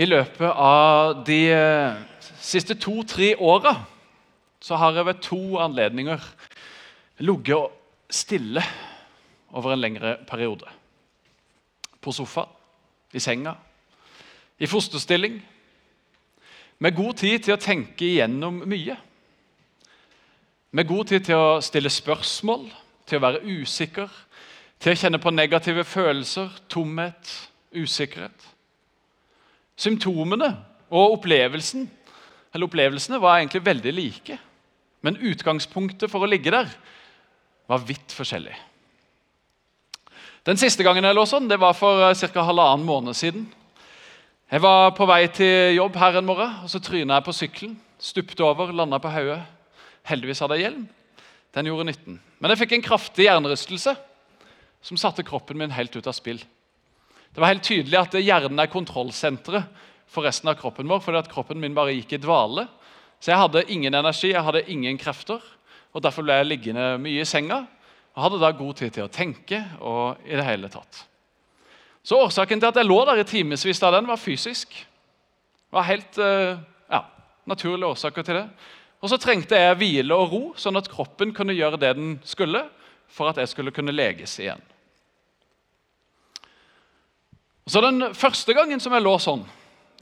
I løpet av de eh, siste to-tre åra så har jeg ved to anledninger ligget stille over en lengre periode. På sofaen, i senga, i fosterstilling. Med god tid til å tenke igjennom mye. Med god tid til å stille spørsmål, til å være usikker, til å kjenne på negative følelser, tomhet, usikkerhet. Symptomene og opplevelsen, opplevelsene var egentlig veldig like. Men utgangspunktet for å ligge der var vidt forskjellig. Den siste gangen jeg lå sånn, det var for eh, ca. halvannen måned siden. Jeg var på vei til jobb her en morgen, og så tryna jeg på sykkelen. Stupte over, landa på hodet. Heldigvis hadde jeg hjelm. Den gjorde nytten. Men jeg fikk en kraftig hjernerystelse som satte kroppen min helt ut av spill. Det var helt tydelig at hjernen er kontrollsenteret for resten av kroppen vår. fordi at kroppen min bare gikk i dvale. Så jeg hadde ingen energi, jeg hadde ingen krefter. og Derfor ble jeg liggende mye i senga og hadde da god tid til å tenke. og i det hele tatt. Så Årsaken til at jeg lå der i timevis, den var fysisk. Det var helt eh, ja, naturlige årsaker til det. Og så trengte jeg hvile og ro, sånn at kroppen kunne gjøre det den skulle for at jeg skulle kunne leges igjen. Så Den første gangen som jeg lå sånn,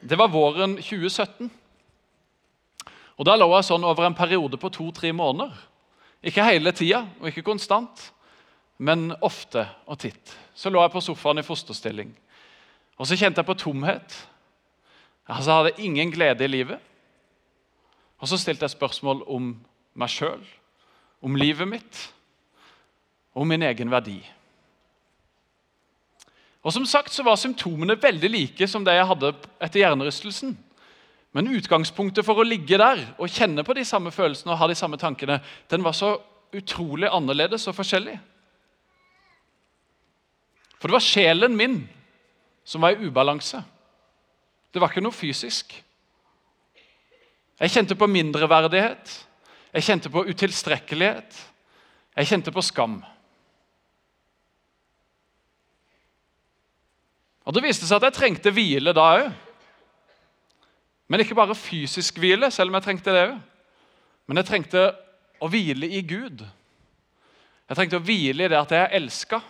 det var våren 2017. Og Da lå jeg sånn over en periode på to-tre måneder. Ikke hele tida og ikke konstant, men ofte og titt. Så lå jeg på sofaen i fosterstilling. Og så kjente jeg på tomhet. Altså, jeg hadde ingen glede i livet. Og så stilte jeg spørsmål om meg sjøl, om livet mitt, om min egen verdi. Og som sagt så var Symptomene veldig like som det jeg hadde etter hjernerystelsen. Men utgangspunktet for å ligge der og kjenne på de samme følelsene og ha de samme tankene, den var så utrolig annerledes og forskjellig. For det var sjelen min som var i ubalanse. Det var ikke noe fysisk. Jeg kjente på mindreverdighet, jeg kjente på utilstrekkelighet, jeg kjente på skam. Og Det viste seg at jeg trengte hvile da òg. Men ikke bare fysisk hvile, selv om jeg trengte det òg. Men jeg trengte å hvile i Gud. Jeg trengte å hvile i det at jeg er elska,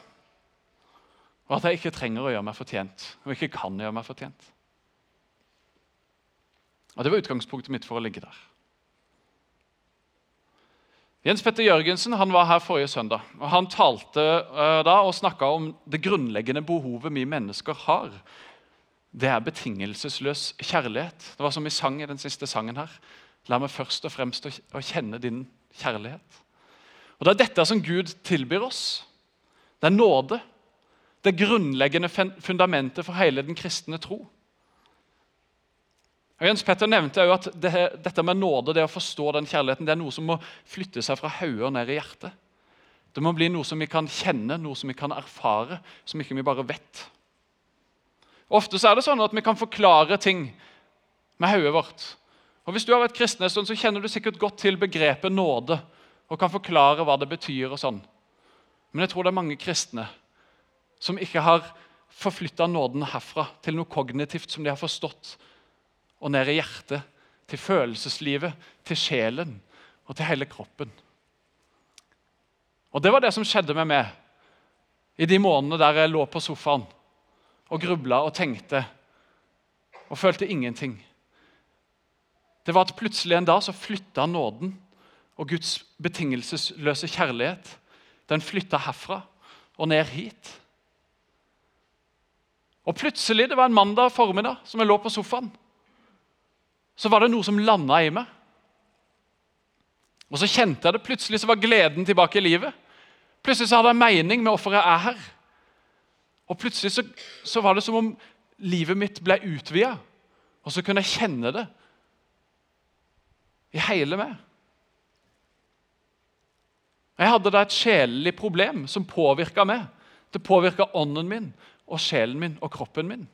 og at jeg ikke trenger å gjøre meg fortjent, og ikke kan gjøre meg fortjent. Og Det var utgangspunktet mitt for å ligge der. Jens Petter Jørgensen han var her forrige søndag. og Han talte uh, da og snakka om det grunnleggende behovet vi mennesker har. Det er betingelsesløs kjærlighet. Det var som vi sang i den siste sangen her. La meg først og fremst å, kjenne din kjærlighet. Og Det er dette som Gud tilbyr oss. Det er nåde. Det grunnleggende fundamentet for hele den kristne tro. Og Jens Petter nevnte jo at det, Dette med nåde, det å forstå den kjærligheten, det er noe som må flytte seg fra hodet og ned i hjertet. Det må bli noe som vi kan kjenne, noe som vi kan erfare, som ikke vi bare vet. Ofte så er det sånn at vi kan forklare ting med hodet vårt. Og Hvis du har vært kristen en stund, så kjenner du sikkert godt til begrepet nåde og kan forklare hva det betyr. og sånn. Men jeg tror det er mange kristne som ikke har forflytta nåden herfra til noe kognitivt som de har forstått og ned i hjertet, til følelseslivet, til sjelen og til hele kroppen. Og Det var det som skjedde med meg i de månedene der jeg lå på sofaen og grubla og tenkte og følte ingenting. Det var at plutselig en dag så flytta nåden og Guds betingelsesløse kjærlighet. Den flytta herfra og ned hit. Og plutselig, det var en mandag formiddag som jeg lå på sofaen så var det noe som landa i meg. Og så kjente jeg det. Plutselig så var gleden tilbake i livet. Plutselig så hadde jeg mening med hvorfor jeg er her. Og plutselig så, så var det som om livet mitt ble utvida, og så kunne jeg kjenne det i hele meg. Jeg hadde da et sjelelig problem som påvirka meg. Det påvirka ånden min og sjelen min og kroppen min.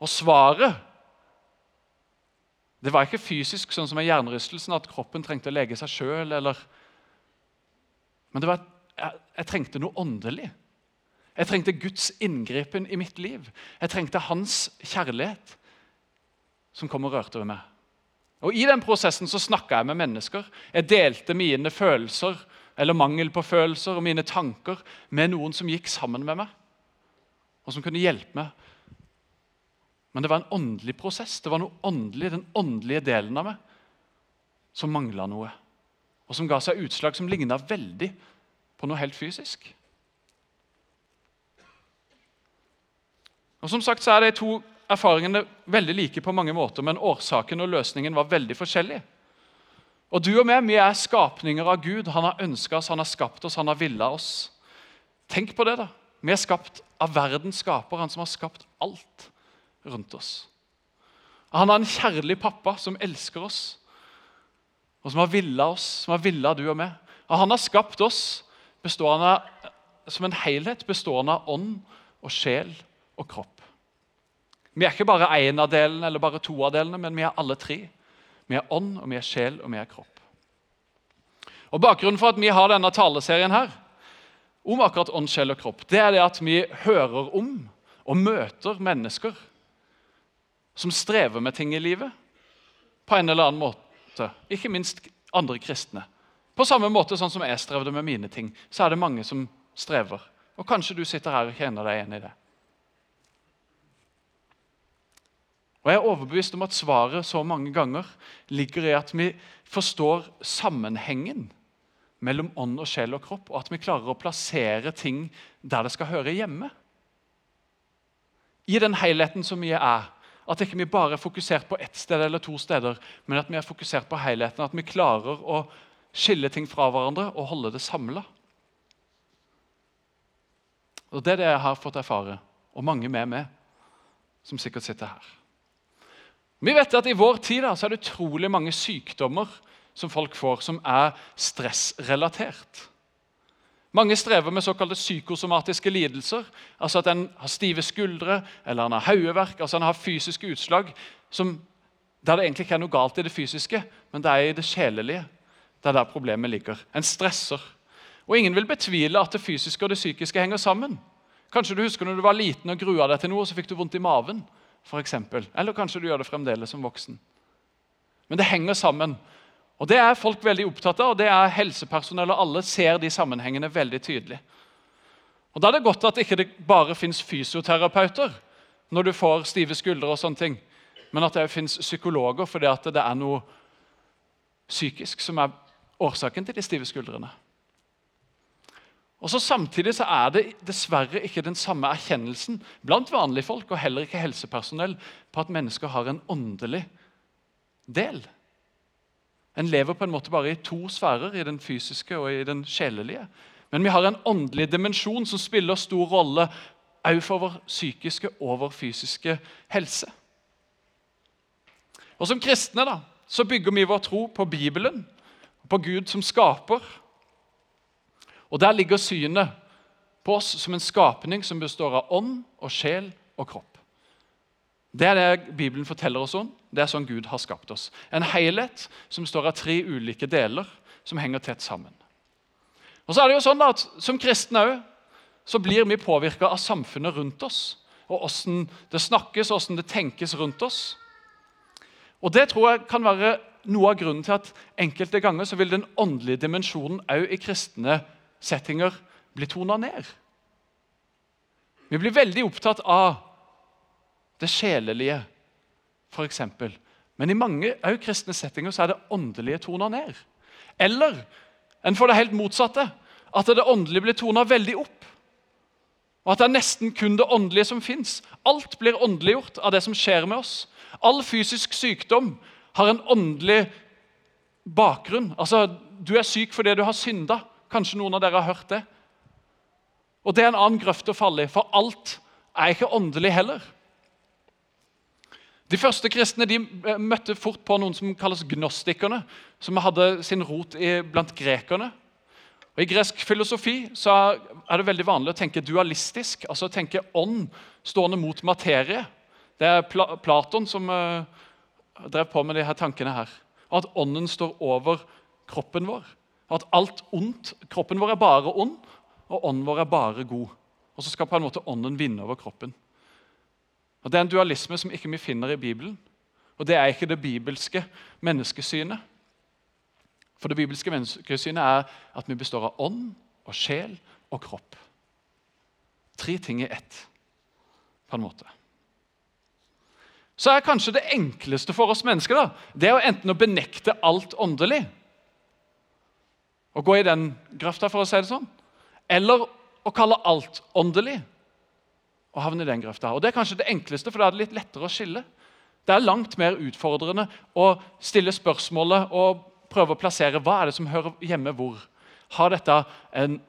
Og svaret det var ikke fysisk, sånn som med hjernerystelsen, at kroppen trengte å lege seg sjøl. Men det var, jeg, jeg trengte noe åndelig. Jeg trengte Guds inngripen i mitt liv. Jeg trengte hans kjærlighet som kom og rørte ved meg. Og I den prosessen så snakka jeg med mennesker. Jeg delte mine følelser eller mangel på følelser og mine tanker med noen som gikk sammen med meg, og som kunne hjelpe meg. Men det var en åndelig prosess. Det var noe åndelig, den åndelige delen av meg som mangla noe. Og som ga seg utslag som ligna veldig på noe helt fysisk. Og som sagt så er de to erfaringene veldig like på mange måter, men årsaken og løsningen var veldig forskjellige. Og du og meg, vi er skapninger av Gud. Han har ønska oss, han har skapt oss, han har villa oss. Tenk på det, da. Vi er skapt av verdens skaper, han som har skapt alt rundt oss. Han har en kjærlig pappa som elsker oss, og som har villa oss, som har villa du og meg. Og han har skapt oss bestående, som en helhet bestående av ånd og sjel og kropp. Vi er ikke bare én av delene eller bare to av delene, men vi er alle tre. Vi er ånd, og vi er sjel, og vi er kropp. Og Bakgrunnen for at vi har denne taleserien her, om akkurat ånd, sjel og kropp, det er det at vi hører om og møter mennesker som strever med ting i livet på en eller annen måte. Ikke minst andre kristne. På samme måte sånn som jeg strevde med mine ting, så er det mange som strever. Og Kanskje du sitter her og kjenner deg igjen i det. Og Jeg er overbevist om at svaret så mange ganger ligger i at vi forstår sammenhengen mellom ånd og sjel og kropp, og at vi klarer å plassere ting der det skal høre hjemme. I den helheten som vi er. At ikke vi bare er fokusert på ett sted eller to steder, men at vi er fokusert på helheten. At vi klarer å skille ting fra hverandre og holde det samla. Og Det er det jeg har fått erfare, og mange med meg, som sikkert sitter her. Vi vet at I vår tid da, så er det utrolig mange sykdommer som folk får, som er stressrelatert. Mange strever med såkalte psykosomatiske lidelser. altså At en har stive skuldre eller en har hodeverk. Altså en har fysiske utslag som, der det egentlig ikke er noe galt i det fysiske, men det er i det sjelelige. Det er der problemet ligger. En stresser. Og Ingen vil betvile at det fysiske og det psykiske henger sammen. Kanskje du husker når du var liten og grua deg til noe, så fikk du vondt i maven for eksempel. Eller kanskje du gjør det fremdeles som voksen. Men det henger sammen. Og Det er folk veldig opptatt av, og det er helsepersonell og alle ser de sammenhengene veldig tydelig. Og Da er det godt at ikke det bare fins fysioterapeuter når du får stive skuldre, og sånne ting, men at det fins psykologer fordi at det er noe psykisk som er årsaken til de stive skuldrene. Og så Samtidig så er det dessverre ikke den samme erkjennelsen blant vanlige folk og heller ikke helsepersonell på at mennesker har en åndelig del. En lever på en måte bare i to sfærer, i den fysiske og i den sjelelige. Men vi har en åndelig dimensjon som spiller stor rolle òg for vår psykiske og vår fysiske helse. Og Som kristne da, så bygger vi vår tro på Bibelen, på Gud som skaper og Der ligger synet på oss som en skapning som består av ånd og sjel og kropp. Det er det Bibelen forteller oss om. Det er sånn Gud har skapt oss. En helhet som står av tre ulike deler som henger tett sammen. Og så er det jo sånn at Som kristne så blir vi påvirka av samfunnet rundt oss. Og åssen det snakkes, åssen det tenkes rundt oss. Og Det tror jeg kan være noe av grunnen til at enkelte ganger så vil den åndelige dimensjonen òg i kristne settinger bli tona ned. Vi blir veldig opptatt av det sjelelige, f.eks. Men i mange også kristne settinger så er det åndelige tona ned. Eller en får det helt motsatte. At det åndelige blir tona veldig opp. Og at det er nesten kun det åndelige som fins. Alt blir åndeliggjort av det som skjer med oss. All fysisk sykdom har en åndelig bakgrunn. Altså, Du er syk fordi du har synda. Kanskje noen av dere har hørt det. Og Det er en annen grøft å falle i, for alt er ikke åndelig heller. De første kristne de eh, møtte fort på noen som kalles gnostikerne, som hadde sin rot i, blant grekerne. Og I gresk filosofi så er det veldig vanlig å tenke dualistisk, altså å tenke ånd stående mot materie. Det er Pla Platon som uh, drev på med de her tankene her. At ånden står over kroppen vår. At alt ondt Kroppen vår er bare ond, og ånden vår er bare god. og så skal på en måte ånden vinne over kroppen. Og Det er en dualisme som ikke vi finner i Bibelen. Og det er ikke det bibelske menneskesynet. For det bibelske menneskesynet er at vi består av ånd og sjel og kropp. Tre ting i ett, på en måte. Så er kanskje det enkleste for oss mennesker da, det er enten å benekte alt åndelig og gå i den grøfta, for å si det sånn, eller å kalle alt åndelig og havne i den grøfta. Og Det er kanskje det enkleste, for da er det litt lettere å skille. Det er langt mer utfordrende å stille spørsmålet og prøve å plassere hva er det som hører hjemme hvor. Har dette en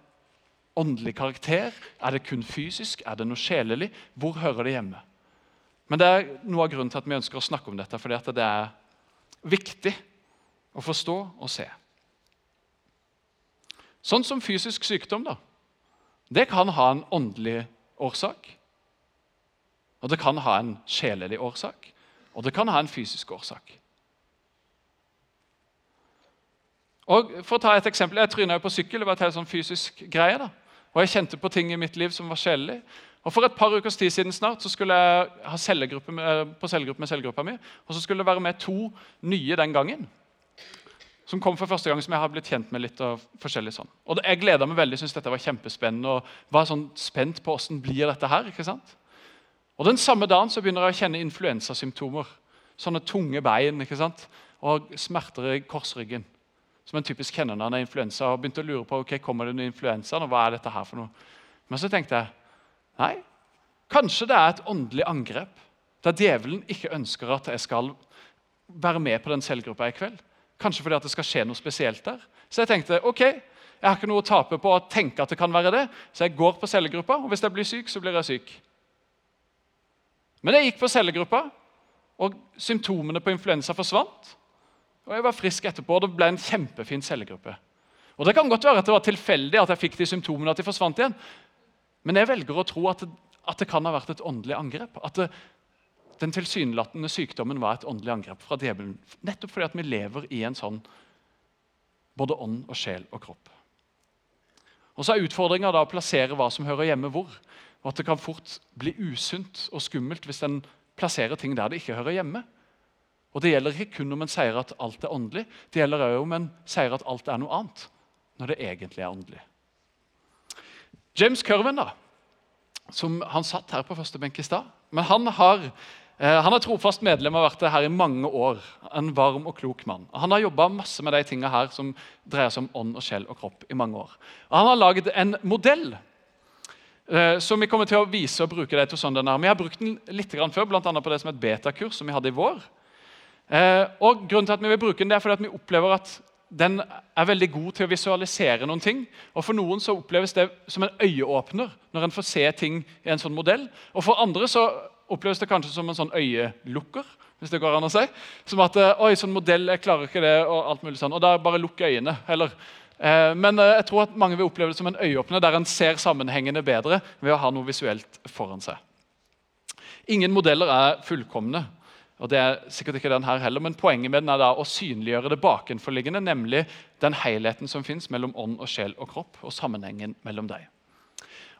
åndelig karakter? Er det kun fysisk? Er det noe sjelelig? Hvor hører det hjemme? Men det er noe av grunnen til at vi ønsker å snakke om dette, fordi det er viktig å forstå og se. Sånn som fysisk sykdom. da. Det kan ha en åndelig årsak. Og det kan ha en sjelelig årsak, og det kan ha en fysisk årsak. Og for å ta et eksempel, Jeg tryna på sykkel. Det var et helt sånn fysisk greie. da. Og jeg kjente på ting i mitt liv som var sjelelig. Og For et par ukers tid siden snart så skulle jeg ha cellegruppe med, på cellegruppe med cellegruppa mi. Og så skulle det være med to nye den gangen som kom for første gang, som jeg har blitt kjent med litt. og forskjellig sånn. Og Jeg gleda meg veldig, syntes dette var kjempespennende og var sånn spent på åssen blir dette her. ikke sant? Og Den samme dagen så begynner jeg å kjenne influensasymptomer. Sånne tunge bein ikke sant? og smerter i korsryggen. Som en typisk han er influensa. og begynte å lure på ok, kommer det noe influensa, og hva er dette her for noe. Men så tenkte jeg nei, kanskje det er et åndelig angrep. Der djevelen ikke ønsker at jeg skal være med på den selvgruppa i kveld. Kanskje fordi at det skal skje noe spesielt der. Så jeg tenkte ok, jeg har ikke noe å tape på å tenke at det kan være det, så jeg går på cellegruppa. Og hvis jeg blir syk, så blir jeg syk. Men jeg gikk på cellegruppa, og symptomene på influensa forsvant. Og jeg var frisk etterpå, og det ble en kjempefin cellegruppe. Og Det kan godt være at det var tilfeldig at jeg fikk de symptomene at de forsvant igjen. Men jeg velger å tro at det, at det kan ha vært et åndelig angrep. At det, den tilsynelatende sykdommen var et åndelig angrep fra djevelen. Nettopp fordi at vi lever i en sånn både ånd og sjel og kropp. Og så er Utfordringa å plassere hva som hører hjemme hvor. Og at Det kan fort bli usunt og skummelt hvis en plasserer ting der det ikke hører hjemme. Og Det gjelder ikke kun om en sier at alt er åndelig, det gjelder også om en sier at alt er noe annet. Når det egentlig er åndelig. James Curven, da, som han satt her på første benk i stad. Men han har Eh, han er trofast medlem og har vært her i mange år. En varm og klok mann. Han har jobba masse med de tingene her som dreier seg om ånd og sjel og kropp. i mange år. Og han har laget en modell eh, som vi kommer til å vise og bruke det til sånn den er. Vi har brukt den litt før, bl.a. på det som et betakurs som vi hadde i vår. Eh, og grunnen til at Vi vil bruke den det er fordi vi opplever at den er veldig god til å visualisere noen ting. Og For noen så oppleves det som en øyeåpner når en får se ting i en sånn modell. Og For andre så oppleves det kanskje som en sånn øyelukker. hvis det går an å si. Som at eh, oi, sånn modell, jeg klarer ikke det, og alt mulig sånn. Og da bare lukk øynene. Eller, men eh, jeg tror at mange vil oppleve det som en øyeåpner, der en ser sammenhengene bedre ved å ha noe visuelt foran seg. Ingen modeller er fullkomne. og det er sikkert ikke den her heller, men Poenget med den er da å synliggjøre det bakenforliggende, nemlig den helheten som fins mellom ånd og sjel og kropp, og sammenhengen mellom deg.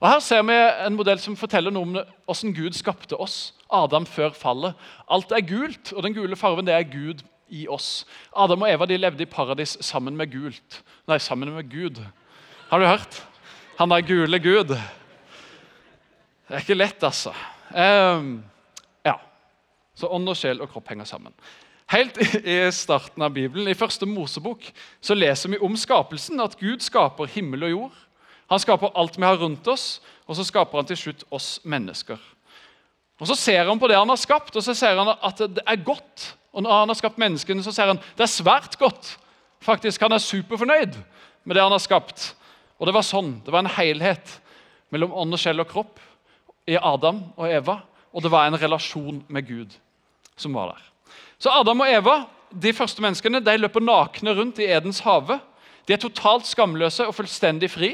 Og Her ser vi en modell som forteller noe om hvordan Gud skapte oss. Adam før fallet. Alt er gult, og den gule farven det er Gud i oss. Adam og Eva de levde i paradis sammen med gult. Nei, sammen med Gud. Har du hørt? Han er gule Gud. Det er ikke lett, altså. Um, ja. Så ånd og sjel og kropp henger sammen. Helt i starten av Bibelen, i første Mosebok, så leser vi om skapelsen. At Gud skaper himmel og jord. Han skaper alt vi har rundt oss, og så skaper han til slutt oss mennesker. Og Så ser han på det han har skapt, og så ser han at det er godt. Og når han har skapt menneskene, så ser han det er svært godt. Faktisk, Han er superfornøyd med det han har skapt. Og Det var sånn, det var en helhet mellom ånd og sjel og kropp i Adam og Eva. Og det var en relasjon med Gud som var der. Så Adam og Eva, de første menneskene, de løper nakne rundt i Edens hage. De er totalt skamløse og fullstendig fri.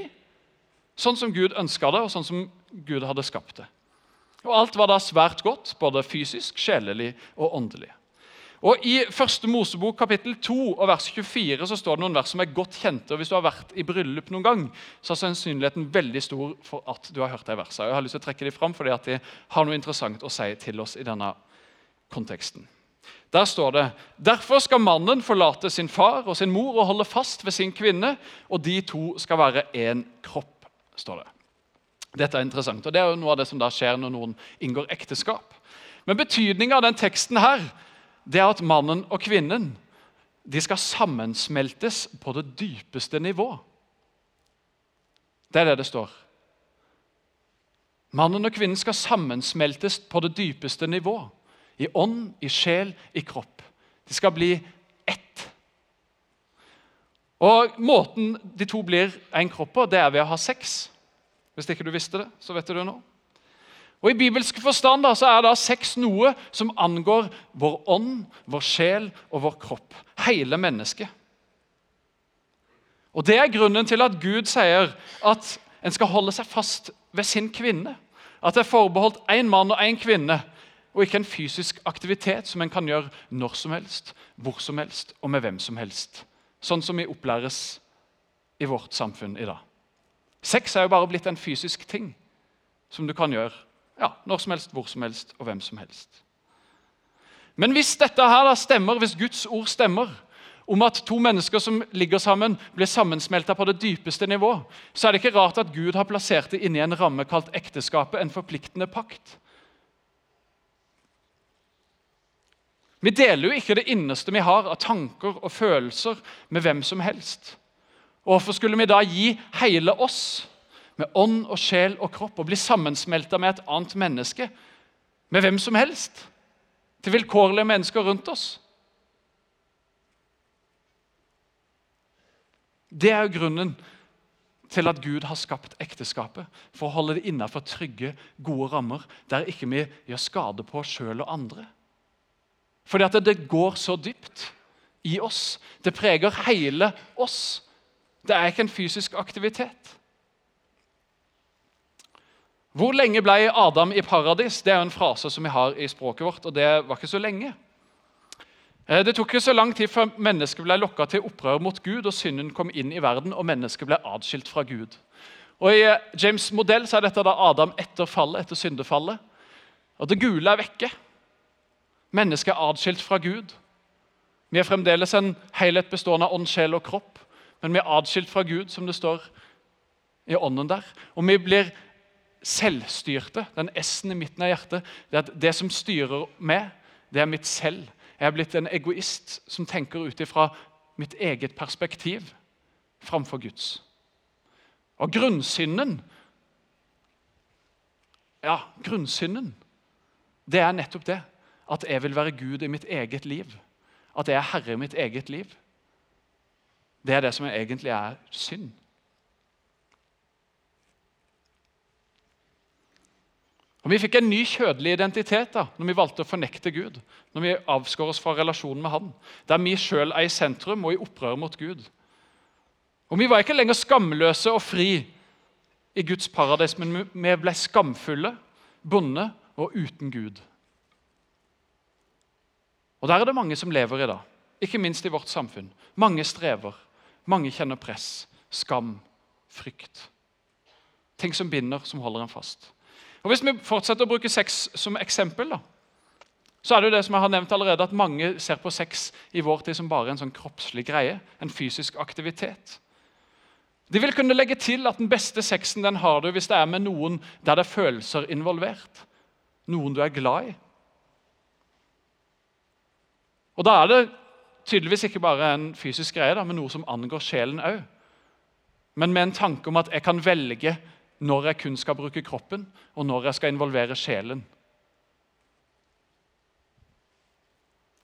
Sånn som Gud ønska det, og sånn som Gud hadde skapt det. Og Alt var da svært godt, både fysisk, sjelelig og åndelig. Og I første Mosebok kapittel 2 og vers 24 så står det noen vers som er godt kjente. og Hvis du har vært i bryllup noen gang, så er sannsynligheten veldig stor for at du har hørt de versene. Jeg har lyst til å trekke de fram fordi at de har noe interessant å si til oss i denne konteksten. Der står det derfor skal mannen forlate sin far og sin mor og holde fast ved sin kvinne, og de to skal være én kropp. står det. Dette er interessant, og det er jo noe av det som da skjer når noen inngår ekteskap. Men betydningen av den teksten her, det er at mannen og kvinnen de skal sammensmeltes på det dypeste nivå. Det er det det står. Mannen og kvinnen skal sammensmeltes på det dypeste nivå. I ånd, i sjel, i kropp. De skal bli ett. Og Måten de to blir en kropp på, det er ved å ha sex. Hvis ikke du visste det, så vet du det nå. Og I bibelsk forstand da, så er da sex noe som angår vår ånd, vår sjel og vår kropp. Hele mennesket. Og Det er grunnen til at Gud sier at en skal holde seg fast ved sin kvinne. At det er forbeholdt én mann og én kvinne, og ikke en fysisk aktivitet som en kan gjøre når som helst, hvor som helst og med hvem som helst. Sånn som vi opplæres i vårt samfunn i dag. Sex er jo bare blitt en fysisk ting som du kan gjøre ja, når som helst, hvor som helst og hvem som helst. Men hvis dette her stemmer, hvis Guds ord stemmer, om at to mennesker som ligger sammen, blir sammensmelta på det dypeste nivå, så er det ikke rart at Gud har plassert det inni en ramme kalt ekteskapet, en forpliktende pakt. Vi deler jo ikke det innerste vi har av tanker og følelser med hvem som helst. Hvorfor skulle vi da gi hele oss, med ånd og sjel og kropp, og bli sammensmelta med et annet menneske, med hvem som helst, til vilkårlige mennesker rundt oss? Det er jo grunnen til at Gud har skapt ekteskapet. For å holde det innenfor trygge, gode rammer der ikke vi gjør skade på oss sjøl og andre. Fordi at det går så dypt i oss. Det preger hele oss. Det er ikke en fysisk aktivitet. Hvor lenge ble Adam i paradis? Det er en frase som vi har i språket vårt, og det var ikke så lenge. Eh, det tok ikke så lang tid før mennesket ble lokka til opprør mot Gud, og synden kom inn i verden, og mennesket ble atskilt fra Gud. Og I eh, James' modell så er dette da Adam etter fallet, etter syndefallet. Og Det gule er vekke. Mennesket er atskilt fra Gud. Vi er fremdeles en helhet bestående av ånd, sjel og kropp, men vi er atskilt fra Gud, som det står i ånden der. Og vi blir selvstyrte. Den S-en i midten av hjertet. Det, at det som styrer meg, det er mitt selv. Jeg er blitt en egoist som tenker ut ifra mitt eget perspektiv framfor Guds. Og grunnsynden Ja, grunnsynden, det er nettopp det. At jeg vil være Gud i mitt eget liv. At jeg er herre i mitt eget liv. Det er det som egentlig er synd. Og Vi fikk en ny kjødelig identitet da, når vi valgte å fornekte Gud. Når vi avskår oss fra relasjonen med Han. Der vi sjøl er i sentrum og i opprør mot Gud. Og Vi var ikke lenger skamløse og fri i Guds paradis, men vi ble skamfulle, bonde og uten Gud. Og Der er det mange som lever i dag, ikke minst i vårt samfunn. Mange strever. Mange kjenner press, skam, frykt. Ting som binder, som holder en fast. Og Hvis vi fortsetter å bruke sex som eksempel, da, så er det jo det som jeg har nevnt allerede, at mange ser på sex i vår tid som bare en sånn kroppslig greie. En fysisk aktivitet. De vil kunne legge til at den beste sexen den har du hvis det er med noen der det er følelser involvert. Noen du er glad i. Og Da er det tydeligvis ikke bare en fysisk greie, da, men noe som angår sjelen òg. Men med en tanke om at jeg kan velge når jeg kun skal bruke kroppen, og når jeg skal involvere sjelen.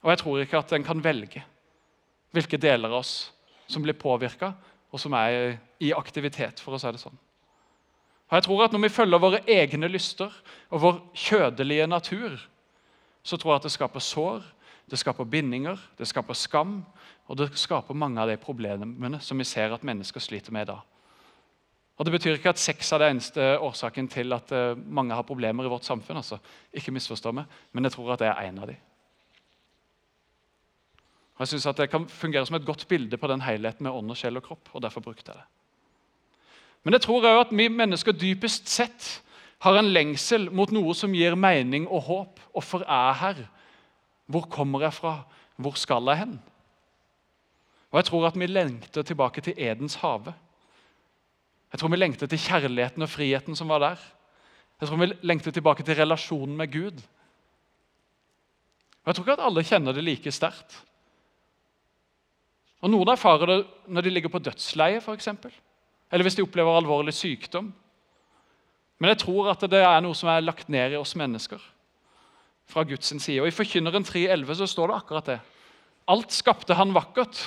Og jeg tror ikke at en kan velge hvilke deler av oss som blir påvirka, og som er i aktivitet, for å si det sånn. Og jeg tror at Når vi følger våre egne lyster og vår kjødelige natur, så tror jeg at det skaper sår, det skaper bindinger, det skaper skam, og det skaper mange av de problemene som vi ser at mennesker sliter med i dag. Og Det betyr ikke at sex er det eneste årsaken til at eh, mange har problemer i vårt samfunn. altså. Ikke misforstå meg, men jeg tror at det er en av dem. Og jeg synes at Det kan fungere som et godt bilde på den helheten med ånd, og sjel og kropp. og derfor brukte jeg det. Men jeg tror òg at vi mennesker dypest sett har en lengsel mot noe som gir mening og håp. Hvorfor er jeg her? Hvor kommer jeg fra? Hvor skal jeg hen? Og Jeg tror at vi lengter tilbake til Edens hage. Jeg tror vi lengter til kjærligheten og friheten som var der. Jeg tror vi lengter tilbake til relasjonen med Gud. Og Jeg tror ikke at alle kjenner det like sterkt. Og Noen erfarer det når de ligger på dødsleie, f.eks. Eller hvis de opplever alvorlig sykdom. Men jeg tror at det er noe som er lagt ned i oss mennesker fra Guds side. Og I Forkynneren 3,11 så står det akkurat det. Alt skapte han vakkert,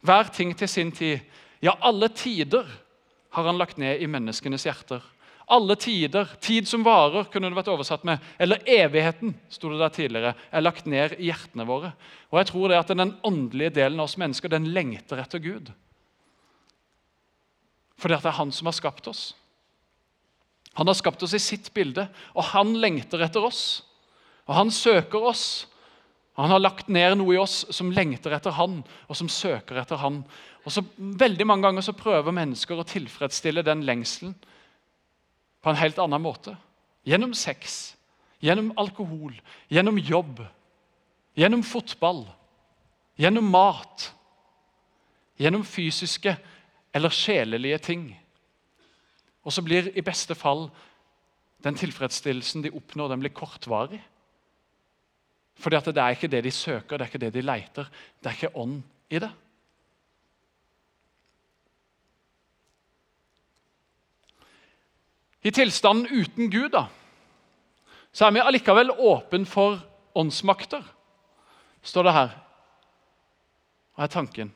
hver ting til sin tid. Ja, alle tider har han lagt ned i menneskenes hjerter. Alle tider, tid som varer, kunne det vært oversatt med. Eller evigheten, sto det der tidligere, er lagt ned i hjertene våre. Og jeg tror det at Den åndelige delen av oss mennesker den lengter etter Gud. At det er han som har skapt oss. Han har skapt oss i sitt bilde, og han lengter etter oss. Og han søker oss. Han har lagt ned noe i oss som lengter etter han, og som søker etter han. Og så Veldig mange ganger så prøver mennesker å tilfredsstille den lengselen på en helt annen måte. Gjennom sex, gjennom alkohol, gjennom jobb, gjennom fotball, gjennom mat. Gjennom fysiske eller sjelelige ting. Og så blir i beste fall den tilfredsstillelsen de oppnår, den blir kortvarig. Fordi at det er ikke det de søker, det er ikke det de leter. Det er ikke ånd i det. I tilstanden uten Gud da, så er vi allikevel åpen for åndsmakter, står det her. Hva er tanken?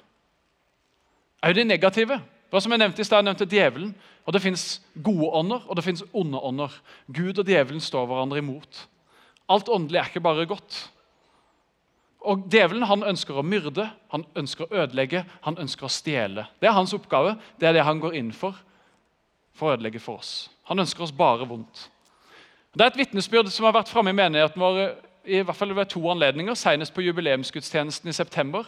Er jo det negative. Hva som jeg nevnte i sted, jeg nevnte djevelen. Og Det fins gode ånder, og det fins onde ånder. Gud og djevelen står hverandre imot. Alt åndelig er ikke bare godt. Og Djevelen han ønsker å myrde, han ønsker å ødelegge, han ønsker å stjele. Det er hans oppgave. Det er det han går inn for for å ødelegge for oss. Han ønsker oss bare vondt. Det er et vitnesbyrd som har vært framme i menigheten vår i hvert fall ved to anledninger, senest på jubileumsgudstjenesten i september,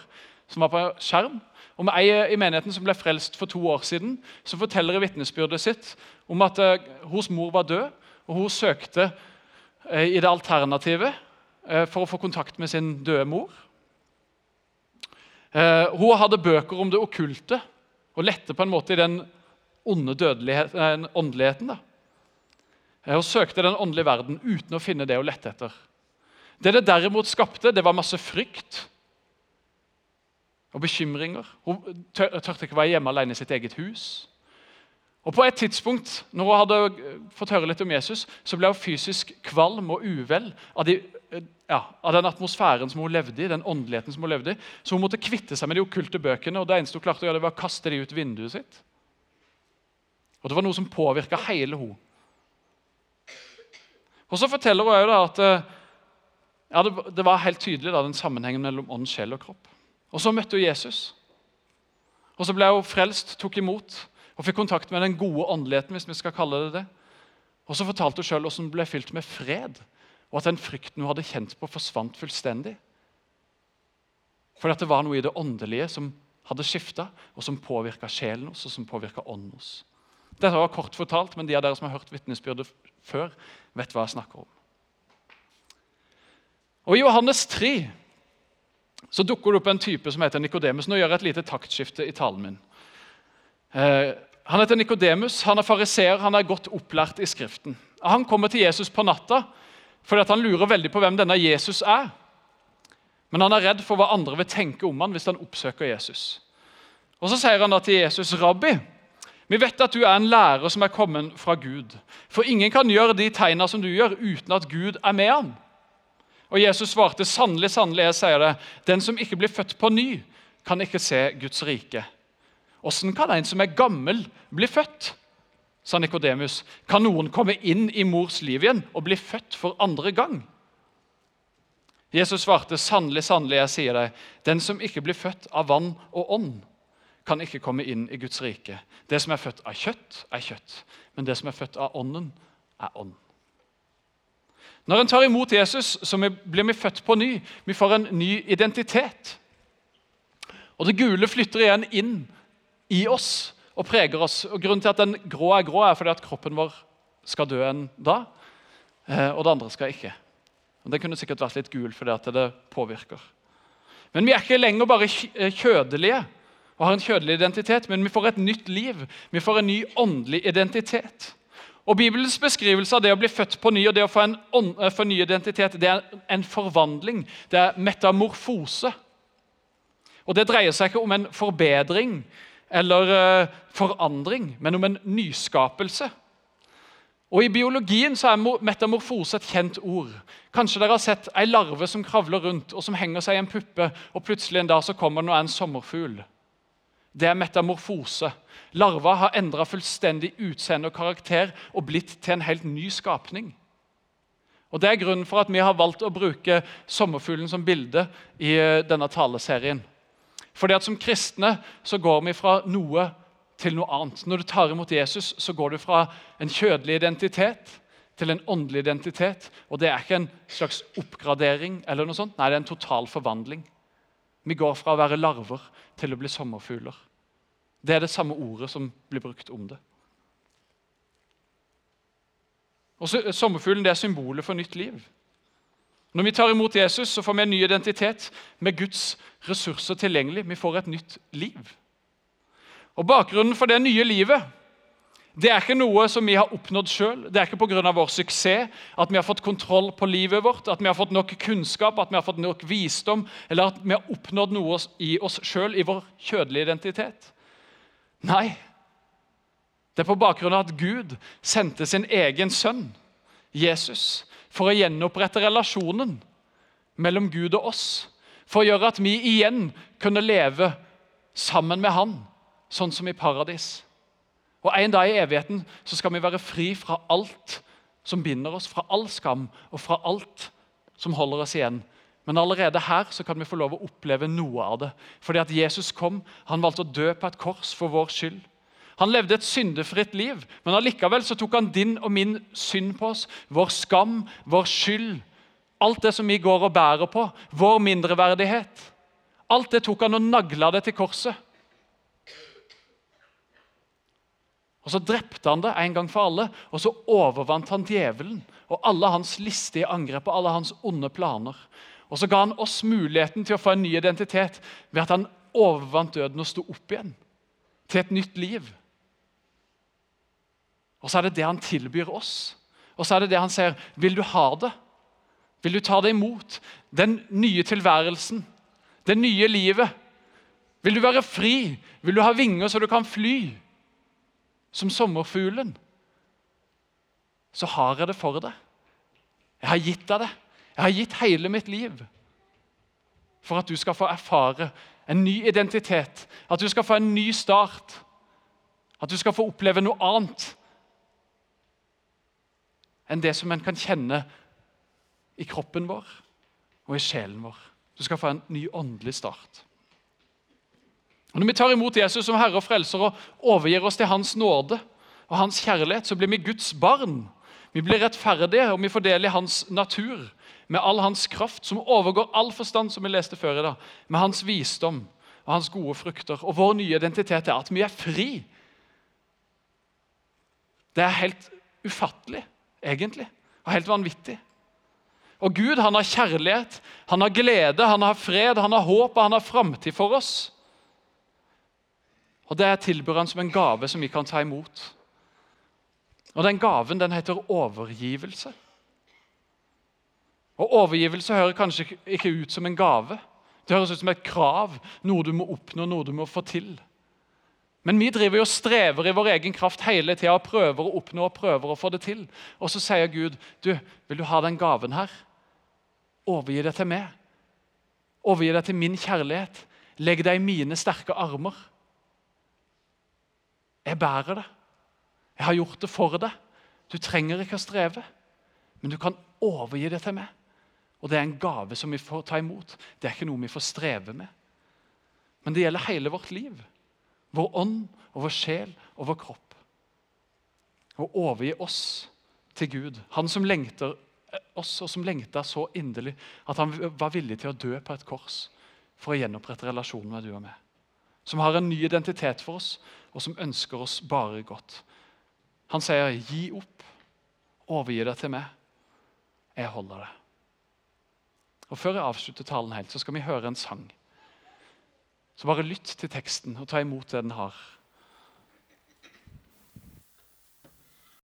som var på skjerm. Om ei i menigheten som ble frelst for to år siden, som forteller i vitnesbyrdet sitt om at uh, hos mor var død, og hun søkte i det alternativet uh, for å få kontakt med sin døde mor. hun hadde bøker om det okkulte og lette på en måte i den onde åndeligheten. da. Hun søkte den åndelige verden uten å finne det hun lette etter. Det det derimot skapte, det var masse frykt og bekymringer. Hun tørte ikke være hjemme alene i sitt eget hus. Og På et tidspunkt når hun hadde fått høre litt om Jesus, så ble hun fysisk kvalm og uvel av, de, ja, av den atmosfæren som hun levde i, den åndeligheten som hun levde i. Så hun måtte kvitte seg med de okkulte bøkene, og det eneste hun klarte å gjøre, det var å kaste de ut vinduet sitt. Og Det var noe som påvirka hele hun. Og Så forteller hun da at eh, ja, det, var helt tydelig da, den sammenhengen mellom ånd, sjel og kropp. Og Så møtte hun Jesus. Og Så ble hun frelst, tok imot og fikk kontakt med den gode åndeligheten. hvis vi skal kalle det det. Og Så fortalte hun sjøl hvordan hun ble fylt med fred, og at den frykten hun hadde kjent på, forsvant fullstendig. At det var noe i det åndelige som hadde skifta, og som påvirka sjelen hos, og som påvirka ånden hos. Dette var kort fortalt, men de av dere som har hørt vitnesbyrdet før, vet hva jeg snakker om. Og I Johannes 3 så dukker det opp en type som heter Nikodemus. Nå gjør jeg et lite taktskifte i talen min. Eh, han heter Nikodemus, han er fariseer, han er godt opplært i Skriften. Han kommer til Jesus på natta fordi han lurer veldig på hvem denne Jesus er. Men han er redd for hva andre vil tenke om han hvis han oppsøker Jesus. Og Så sier han da til Jesus, 'Rabbi', vi vet at du er en lærer som er kommet fra Gud. For ingen kan gjøre de tegna som du gjør, uten at Gud er med ham. Og Jesus svarte, sannelig, sannelig, jeg sier det, den som ikke blir født på ny, kan ikke se Guds rike. Åssen kan en som er gammel, bli født? sa Nikodemus. Kan noen komme inn i mors liv igjen og bli født for andre gang? Jesus svarte, sannelig, sannelig, jeg sier deg, den som ikke blir født av vann og ånd, kan ikke komme inn i Guds rike. Det som er født av kjøtt, er kjøtt. Men det som er født av ånden, er ånd. Når en tar imot Jesus, så blir vi født på ny. Vi får en ny identitet. Og det gule flytter igjen inn i oss og preger oss. Og Grunnen til at den grå er grå, er fordi at kroppen vår skal dø en dag, eh, og det andre skal ikke. Og Den kunne sikkert vært litt gul fordi at det påvirker. Men vi er ikke lenger bare eh, kjødelige og har en kjødelig identitet, men vi får et nytt liv. Vi får en ny åndelig identitet. Og Bibelens beskrivelse av det å bli født på ny og det å få en, eh, ny identitet, det er en forvandling. Det er metamorfose. Og Det dreier seg ikke om en forbedring eller uh, forandring, men om en nyskapelse. Og I biologien så er metamorfose et kjent ord. Kanskje dere har sett ei larve som kravler rundt og som henger seg i en puppe, og plutselig en dag så kommer det en sommerfugl. Det er metamorfose. Larva har endra fullstendig utseende og karakter og blitt til en helt ny skapning. Og Det er grunnen for at vi har valgt å bruke sommerfuglen som bilde i eh, denne taleserien. Fordi at Som kristne så går vi fra noe til noe annet. Når du tar imot Jesus, så går du fra en kjødelig identitet til en åndelig identitet. Og det er ikke en slags oppgradering, eller noe sånt. Nei, det er en total forvandling. Vi går fra å være larver til å bli sommerfugler. Det er det samme ordet som blir brukt om det. Og Sommerfuglen det er symbolet for nytt liv. Når vi tar imot Jesus, så får vi en ny identitet med Guds ressurser tilgjengelig. Vi får et nytt liv. Og Bakgrunnen for det nye livet det er ikke noe som vi har oppnådd sjøl. Det er ikke pga. vår suksess at vi har fått kontroll på livet vårt, at vi har fått nok kunnskap, at vi har fått nok visdom, eller at vi har oppnådd noe i oss sjøl, i vår kjødelige identitet. Nei, det er på bakgrunn av at Gud sendte sin egen sønn, Jesus, for å gjenopprette relasjonen mellom Gud og oss. For å gjøre at vi igjen kunne leve sammen med Han, sånn som i paradis. Og En dag i evigheten så skal vi være fri fra alt som binder oss, fra all skam og fra alt som holder oss igjen. Men allerede her så kan vi få lov å oppleve noe av det. Fordi at Jesus kom, han valgte å dø på et kors for vår skyld. Han levde et syndefritt liv, men allikevel så tok han din og min synd på oss. Vår skam, vår skyld, alt det som vi går og bærer på. Vår mindreverdighet. Alt det tok han og nagla det til korset. Og Så drepte han det en gang for alle, og så overvant han djevelen og alle hans listige angrep og alle hans onde planer. Og Så ga han oss muligheten til å få en ny identitet ved at han overvant døden og sto opp igjen til et nytt liv. Og så er det det han tilbyr oss. Og så er det det han sier. Vil du ha det? Vil du ta det imot? Den nye tilværelsen, det nye livet. Vil du være fri? Vil du ha vinger så du kan fly? Som sommerfuglen. Så har jeg det for deg. Jeg har gitt deg det. Jeg har gitt hele mitt liv for at du skal få erfare en ny identitet, at du skal få en ny start, at du skal få oppleve noe annet enn det som en kan kjenne i kroppen vår og i sjelen vår. Du skal få en ny åndelig start. Og Når vi tar imot Jesus som Herre og Frelser og overgir oss til Hans nåde og Hans kjærlighet, så blir vi Guds barn. Vi blir rettferdige, og vi får del i Hans natur, med all Hans kraft, som overgår all forstand, som vi leste før i dag, med Hans visdom og Hans gode frukter. Og Vår nye identitet er at vi er fri. Det er helt ufattelig egentlig. Og helt vanvittig. Og Gud han har kjærlighet, han har glede, han har fred, han har håp og han har framtid for oss. Og Det tilbyr han som en gave som vi kan ta imot. Og Den gaven den heter overgivelse. Og Overgivelse hører kanskje ikke ut som en gave. Det høres ut som et krav, noe du må oppnå, noe du må få til. Men vi driver jo og strever i vår egen kraft hele tida og prøver å oppnå og prøver å få det til. Og så sier Gud, du, 'Vil du ha den gaven her? Overgi deg til meg.' Overgi deg til min kjærlighet. Legg deg i mine sterke armer. Jeg bærer det. Jeg har gjort det for deg. Du trenger ikke å streve, men du kan overgi det til meg. Og Det er en gave som vi får ta imot. Det er ikke noe vi får streve med. Men det gjelder hele vårt liv vår ånd og vår sjel og vår kropp. Og overgi oss til Gud, han som lengter oss, og som lengta så inderlig at han var villig til å dø på et kors for å gjenopprette relasjonen med du og meg. som har en ny identitet for oss, og som ønsker oss bare godt. Han sier, 'Gi opp. Overgi deg til meg. Jeg holder det.' Og Før jeg avslutter talen helt, så skal vi høre en sang. Så bare lytt til teksten og ta imot det den har